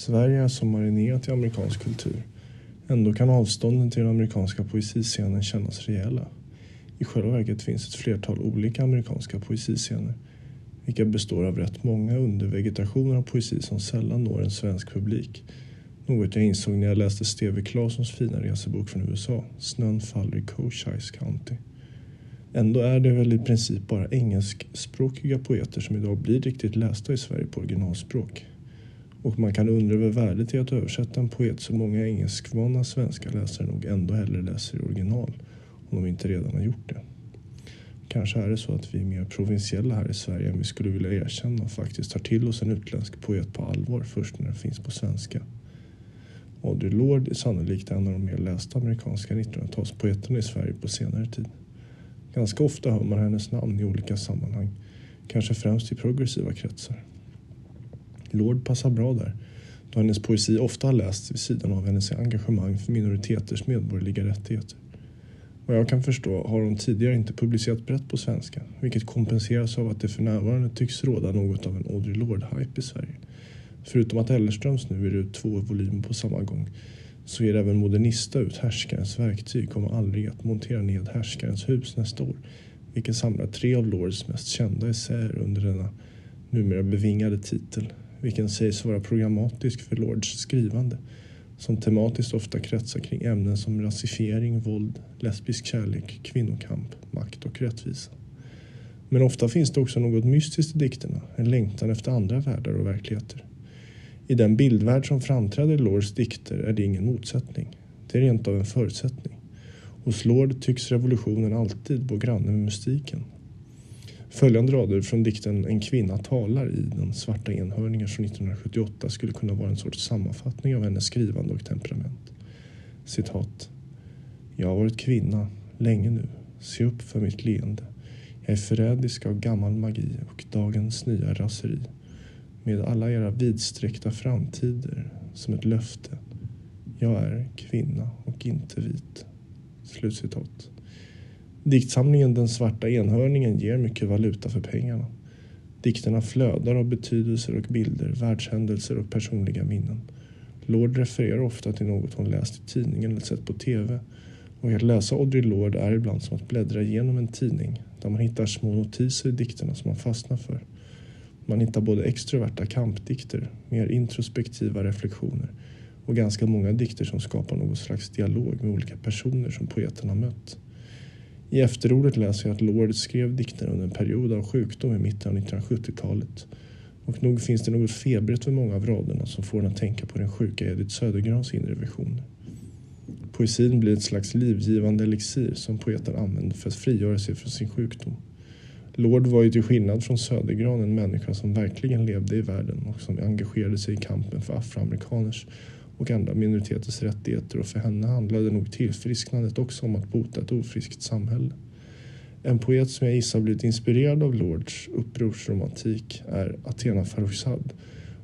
Sverige är marinerat i amerikansk kultur. Ändå kan avstånden till den amerikanska poesiscenen kännas rejäla. I själva verket finns ett flertal olika amerikanska poesiscener vilka består av rätt många undervegetationer av poesi som sällan når en svensk publik. Något jag insåg när jag läste Steve Claessons fina resebok från USA, Snön faller i Cochise County. Ändå är det väl i princip bara engelskspråkiga poeter som idag blir riktigt lästa i Sverige på originalspråk. Och man kan undra över värdet i att översätta en poet som många engelskvana svenska läsare nog ändå hellre läser i original om de inte redan har gjort det. Kanske är det så att vi är mer provinsiella här i Sverige än vi skulle vilja erkänna och faktiskt tar till oss en utländsk poet på allvar först när den finns på svenska. Audre Lorde är sannolikt en av de mer lästa amerikanska 1900-talspoeterna i Sverige på senare tid. Ganska ofta hör man hennes namn i olika sammanhang, kanske främst i progressiva kretsar. Lord passar bra där, då hennes poesi ofta har lästs vid sidan av hennes engagemang för minoriteters medborgerliga rättigheter. Vad jag kan förstå har hon tidigare inte publicerat brett på svenska, vilket kompenseras av att det för närvarande tycks råda något av en Audre Lorde-hype i Sverige. Förutom att Ellerströms nu ger ut två volymer på samma gång så ger även Modernista ut Härskarens verktyg kommer aldrig att montera ned Härskarens hus nästa år, vilket samlar tre av Lords mest kända essäer under denna numera bevingade titel, vilken sägs vara programmatisk för Lords skrivande, som tematiskt ofta kretsar kring ämnen som rasifiering, våld, lesbisk kärlek, kvinnokamp, makt och rättvisa. Men ofta finns det också något mystiskt i dikterna, en längtan efter andra världar och verkligheter. I den bildvärld som framträder i Lords dikter är det ingen motsättning. Det är rent av en förutsättning. Hos Lord tycks revolutionen alltid gå granne med mystiken. Följande rader från dikten En kvinna talar i Den svarta enhörningen från 1978 skulle kunna vara en sorts sammanfattning av hennes skrivande och temperament. Citat. Jag har varit kvinna, länge nu. Se upp för mitt leende. Jag är förrädisk av gammal magi och dagens nya raseri med alla era vidsträckta framtider som ett löfte. Jag är kvinna och inte vit. Slutcitat. Diktsamlingen Den svarta enhörningen ger mycket valuta för pengarna. Dikterna flödar av betydelser och bilder, världshändelser och personliga minnen. Lord refererar ofta till något hon läst i tidningen eller sett på TV. Och att läsa Audrey Lord är ibland som att bläddra igenom en tidning där man hittar små notiser i dikterna som man fastnar för. Man hittar både extroverta kampdikter, mer introspektiva reflektioner och ganska många dikter som skapar någon slags dialog med olika personer som poeten har mött. I efterordet läser jag att Lord skrev dikter under en period av sjukdom i mitten av 1970-talet. Och nog finns det något febrigt för många av raderna som får en att tänka på den sjuka Edith Södergrans inre visioner. Poesin blir ett slags livgivande elixir som poeten använder för att frigöra sig från sin sjukdom. Lord var ju till skillnad från Södergran en människa som verkligen levde i världen och som engagerade sig i kampen för afroamerikaners och andra minoriteters rättigheter och för henne handlade nog tillfrisknandet också om att bota ett ofriskt samhälle. En poet som jag gissar blivit inspirerad av Lords upprorsromantik är Athena Farrokhzad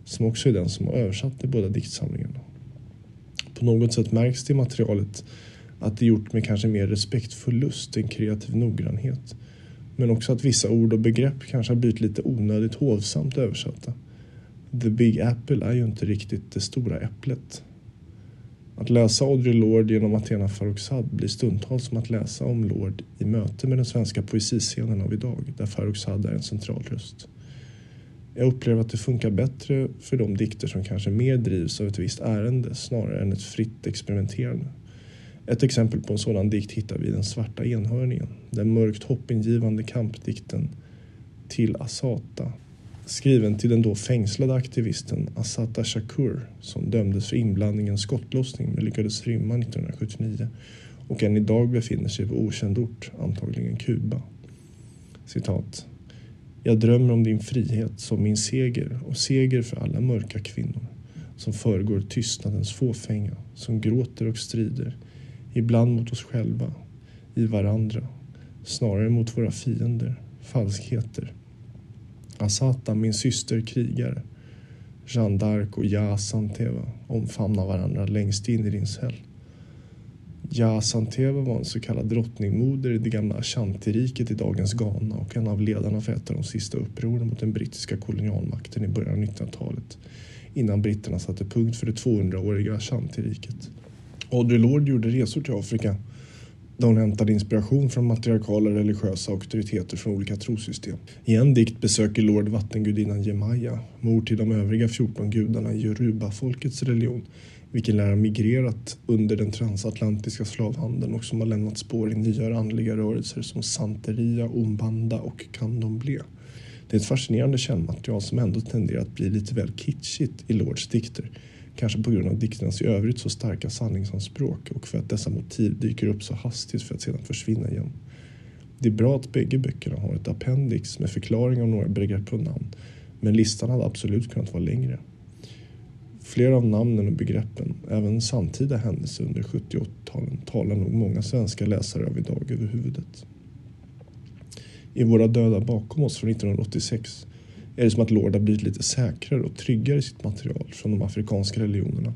som också är den som har översatt de båda diktsamlingarna. På något sätt märks det i materialet att det är gjort med kanske mer respektfull lust än kreativ noggrannhet men också att vissa ord och begrepp kanske har blivit lite onödigt hovsamt översatta. The Big Apple är ju inte riktigt det stora äpplet. Att läsa Audrey Lorde genom Athena Farrokhzad blir stundtals som att läsa om Lorde i möte med den svenska poesiscenen av idag, där Farrokhzad är en central röst. Jag upplever att det funkar bättre för de dikter som kanske mer drivs av ett visst ärende snarare än ett fritt experimenterande. Ett exempel på en sådan dikt hittar vi i Den svarta enhörningen, den mörkt hoppingivande kampdikten Till Asata skriven till den då fängslade aktivisten Asata Shakur som dömdes för inblandning i en skottlossning men lyckades rymma 1979 och än idag befinner sig på okänd ort, antagligen Kuba. Citat. Jag drömmer om din frihet som min seger och seger för alla mörka kvinnor som föregår tystnadens fåfänga, som gråter och strider Ibland mot oss själva, i varandra, snarare mot våra fiender, falskheter. Asata, min syster krigare. Jeanne d'Arc och Ja Santeva omfamnar varandra längst in i din cell. Ja Santeva var en så kallad drottningmoder i det gamla Ashanti-riket i dagens Ghana och en av ledarna för ett av de sista upproren mot den brittiska kolonialmakten i början av 1900-talet innan britterna satte punkt för det 200-åriga Ashanti-riket. Audre Lorde gjorde resor till Afrika där hon hämtade inspiration från matriarkala religiösa auktoriteter från olika trossystem. I en dikt besöker Lord vattengudinnan Jemaya, mor till de övriga 14 gudarna i Yoruba-folkets religion, vilken lär ha migrerat under den transatlantiska slavhandeln och som har lämnat spår i nyare andliga rörelser som Santeria, Umbanda och Candomblé. Det är ett fascinerande källmaterial som ändå tenderar att bli lite väl kitschigt i Lords dikter Kanske på grund av dikternas i övrigt så starka sanningsanspråk och för att dessa motiv dyker upp så hastigt för att sedan försvinna igen. Det är bra att bägge böckerna har ett appendix med förklaring av några begrepp och namn, men listan hade absolut kunnat vara längre. Flera av namnen och begreppen, även samtida händelser under 70 80-talen, talar nog många svenska läsare av idag över huvudet. I Våra döda bakom oss från 1986 är det som att Lord har blivit lite säkrare och tryggare i sitt material från de afrikanska religionerna.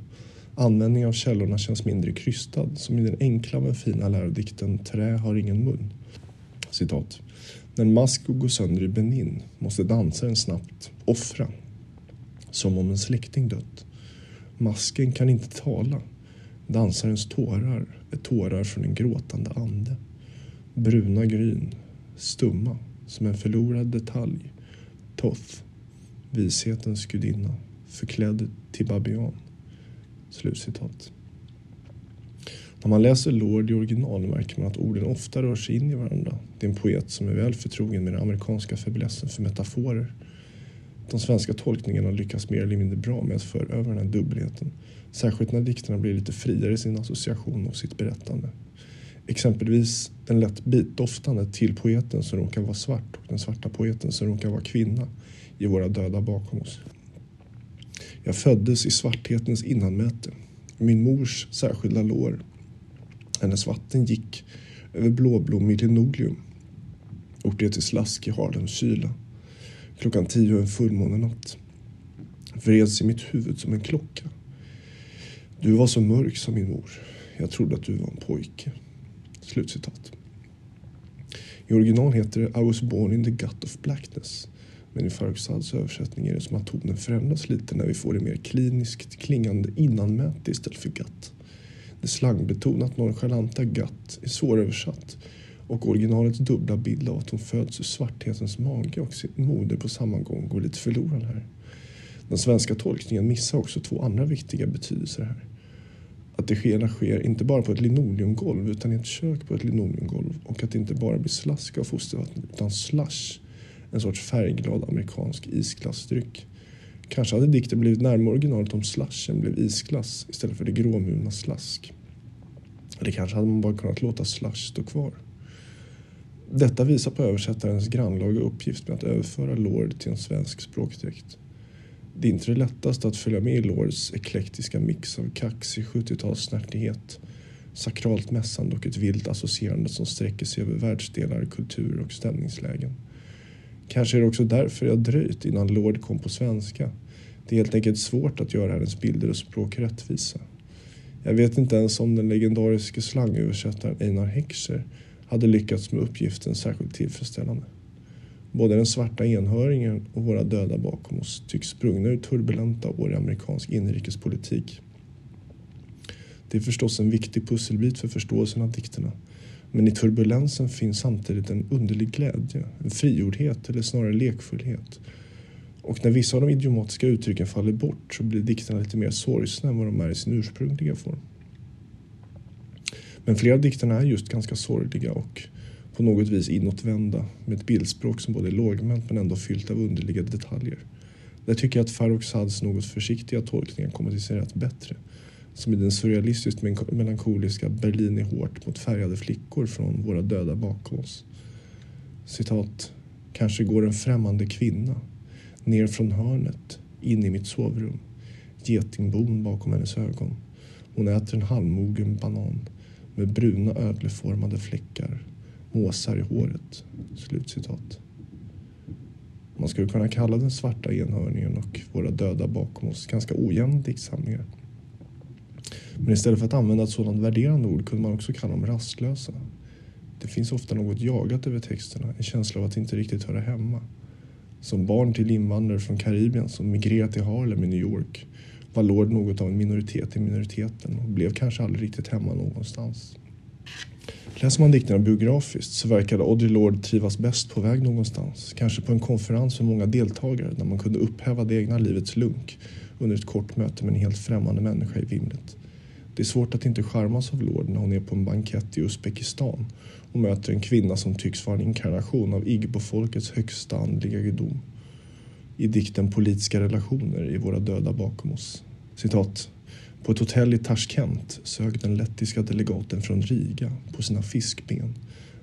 Användningen av källorna känns mindre krystad, som i den enkla men fina lärodikten Trä har ingen mun. Citat. När Masko går sönder i Benin måste dansaren snabbt offra, som om en släkting dött. Masken kan inte tala. Dansarens tårar är tårar från en gråtande ande. Bruna gryn, stumma, som en förlorad detalj Toth, vishetens gudinna, förklädd till babian. Slutcitat. När man läser Lord i original märker man att orden ofta rör sig in i varandra. Det är en poet som är väl förtrogen med den amerikanska fäblessen för metaforer. De svenska tolkningarna lyckas mer eller mindre bra med att föra över den här dubbelheten. Särskilt när dikterna blir lite friare i sin association och sitt berättande. Exempelvis den lätt bitdoftande till poeten som råkar vara svart och den svarta poeten som råkar vara kvinna i Våra döda bakom oss. Jag föddes i svarthetens innanmäte. Min mors särskilda lår. Hennes vatten gick över blåblommig linoleum och blev till slask i Harlems kyla. Klockan tio en fullmånenatt vreds i mitt huvud som en klocka. Du var så mörk som min mor. Jag trodde att du var en pojke. Slutcitat. I original heter det I was born in the gut of blackness. Men i Farrokhzads översättning är det som att tonen förändras lite när vi får det mer kliniskt klingande innanmäte istället för gatt. Det slangbetonat nonchalanta gatt är svåröversatt och originalets dubbla bild av att hon föds ur svarthetens mage och sin moder på samma gång går lite förlorad här. Den svenska tolkningen missar också två andra viktiga betydelser här att det hela sker inte bara på ett linoleumgolv utan i ett kök på ett linoleumgolv och att det inte bara blir slask av fostervatten utan slush, en sorts färgglad amerikansk isglassdryck. Kanske hade dikten blivit närmare originalet om slushen blev isglass istället för det gråmulna slask. Eller kanske hade man bara kunnat låta slush stå kvar. Detta visar på översättarens grannlaga uppgift med att överföra Lord till en svensk språkdräkt. Det är inte det lättaste att följa med i Lords eklektiska mix av kaxig 70-talssnärtighet, sakralt mässande och ett vilt associerande som sträcker sig över världsdelar, kulturer och stämningslägen. Kanske är det också därför jag dröjt innan Lord kom på svenska. Det är helt enkelt svårt att göra hennes bilder och språk rättvisa. Jag vet inte ens om den legendariske slangöversättaren Einar Heckscher hade lyckats med uppgiften särskilt tillfredsställande. Både den svarta enhöringen och våra döda bakom oss tycks sprungna ur turbulenta år i amerikansk inrikespolitik. Det är förstås en viktig pusselbit för förståelsen av dikterna. Men i turbulensen finns samtidigt en underlig glädje, en frigjordhet eller snarare lekfullhet. Och när vissa av de idiomatiska uttrycken faller bort så blir dikterna lite mer sorgsna än vad de är i sin ursprungliga form. Men flera av dikterna är just ganska sorgliga och på något vis inåtvända med ett bildspråk som både är lågmält men ändå fyllt av underliga detaljer. Där tycker jag att Farrokhzads något försiktiga tolkningar kommer till sin rätt bättre. Som i den surrealistiskt melankoliska Berlin är hårt mot färgade flickor från Våra döda bakom oss. Citat. Kanske går en främmande kvinna ner från hörnet in i mitt sovrum. Getingbon bakom hennes ögon. Hon äter en halvmogen banan med bruna ödleformade fläckar måsar i håret. Slutcitat. Man skulle kunna kalla den svarta enhörningen och våra döda bakom oss ganska ojämna diktsamlingar. Men istället för att använda ett sådant värderande ord kunde man också kalla dem rastlösa. Det finns ofta något jagat över texterna, en känsla av att inte riktigt höra hemma. Som barn till invandrare från Karibien som migrerat till Harlem i New York var Lord något av en minoritet i minoriteten och blev kanske aldrig riktigt hemma någonstans. Läser man dikterna biografiskt så verkade Audre Lorde trivas bäst på väg någonstans. Kanske på en konferens med många deltagare där man kunde upphäva det egna livets lunk under ett kort möte med en helt främmande människa i vimlet. Det är svårt att inte charmas av Lorde när hon är på en bankett i Uzbekistan och möter en kvinna som tycks vara en inkarnation av Igbo-folkets högsta andliga gudom. I dikten Politiska relationer i våra döda bakom oss. Citat. På ett hotell i Tashkent sög den lettiska delegaten från Riga på sina fiskben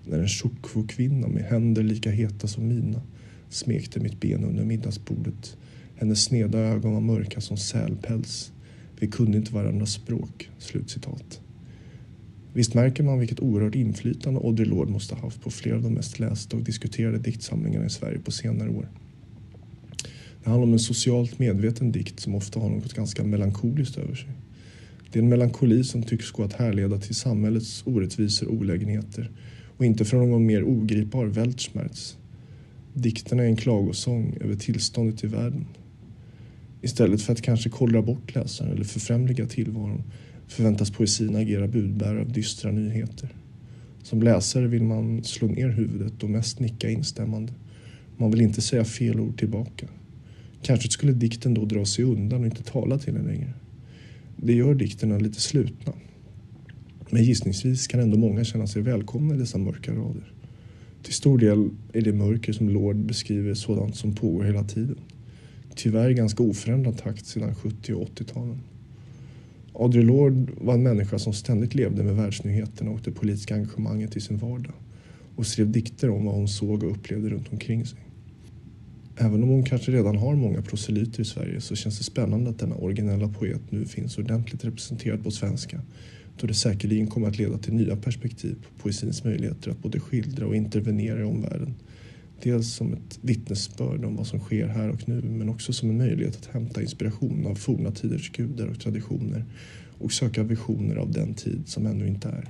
när en Shukwu-kvinna med händer lika heta som mina smekte mitt ben under middagsbordet. Hennes sneda ögon var mörka som sälpäls. Vi kunde inte varandras språk." Slutcitat. Visst märker man vilket oerhört inflytande Audre Lorde måste ha haft på flera av de mest lästa och diskuterade diktsamlingarna i Sverige på senare år. Det handlar om en socialt medveten dikt som ofta har något ganska melankoliskt över sig. Det är en melankoli som tycks gå att härleda till samhällets orättvisor och olägenheter och inte från någon mer ogripbar Weltschmerz. Dikterna är en klagosång över tillståndet i världen. Istället för att kanske kollra bort läsaren eller förfrämliga tillvaron förväntas poesin agera budbärare av dystra nyheter. Som läsare vill man slå ner huvudet och mest nicka instämmande. Man vill inte säga fel ord tillbaka. Kanske skulle dikten då dra sig undan och inte tala till en längre. Det gör dikterna lite slutna. Men gissningsvis kan ändå många känna sig välkomna i dessa mörka rader. Till stor del är det mörker som Lord beskriver sådant som pågår hela tiden. Tyvärr i ganska oförändrad takt sedan 70 och 80-talen. Audre Lorde var en människa som ständigt levde med världsnyheterna och det politiska engagemanget i sin vardag och skrev dikter om vad hon såg och upplevde runt omkring sig. Även om hon kanske redan har många proselyter i Sverige så känns det spännande att denna originella poet nu finns ordentligt representerad på svenska då det säkerligen kommer att leda till nya perspektiv på poesins möjligheter att både skildra och intervenera i omvärlden. Dels som ett vittnesbörd om vad som sker här och nu men också som en möjlighet att hämta inspiration av forna tiders gudar och traditioner och söka visioner av den tid som ännu inte är.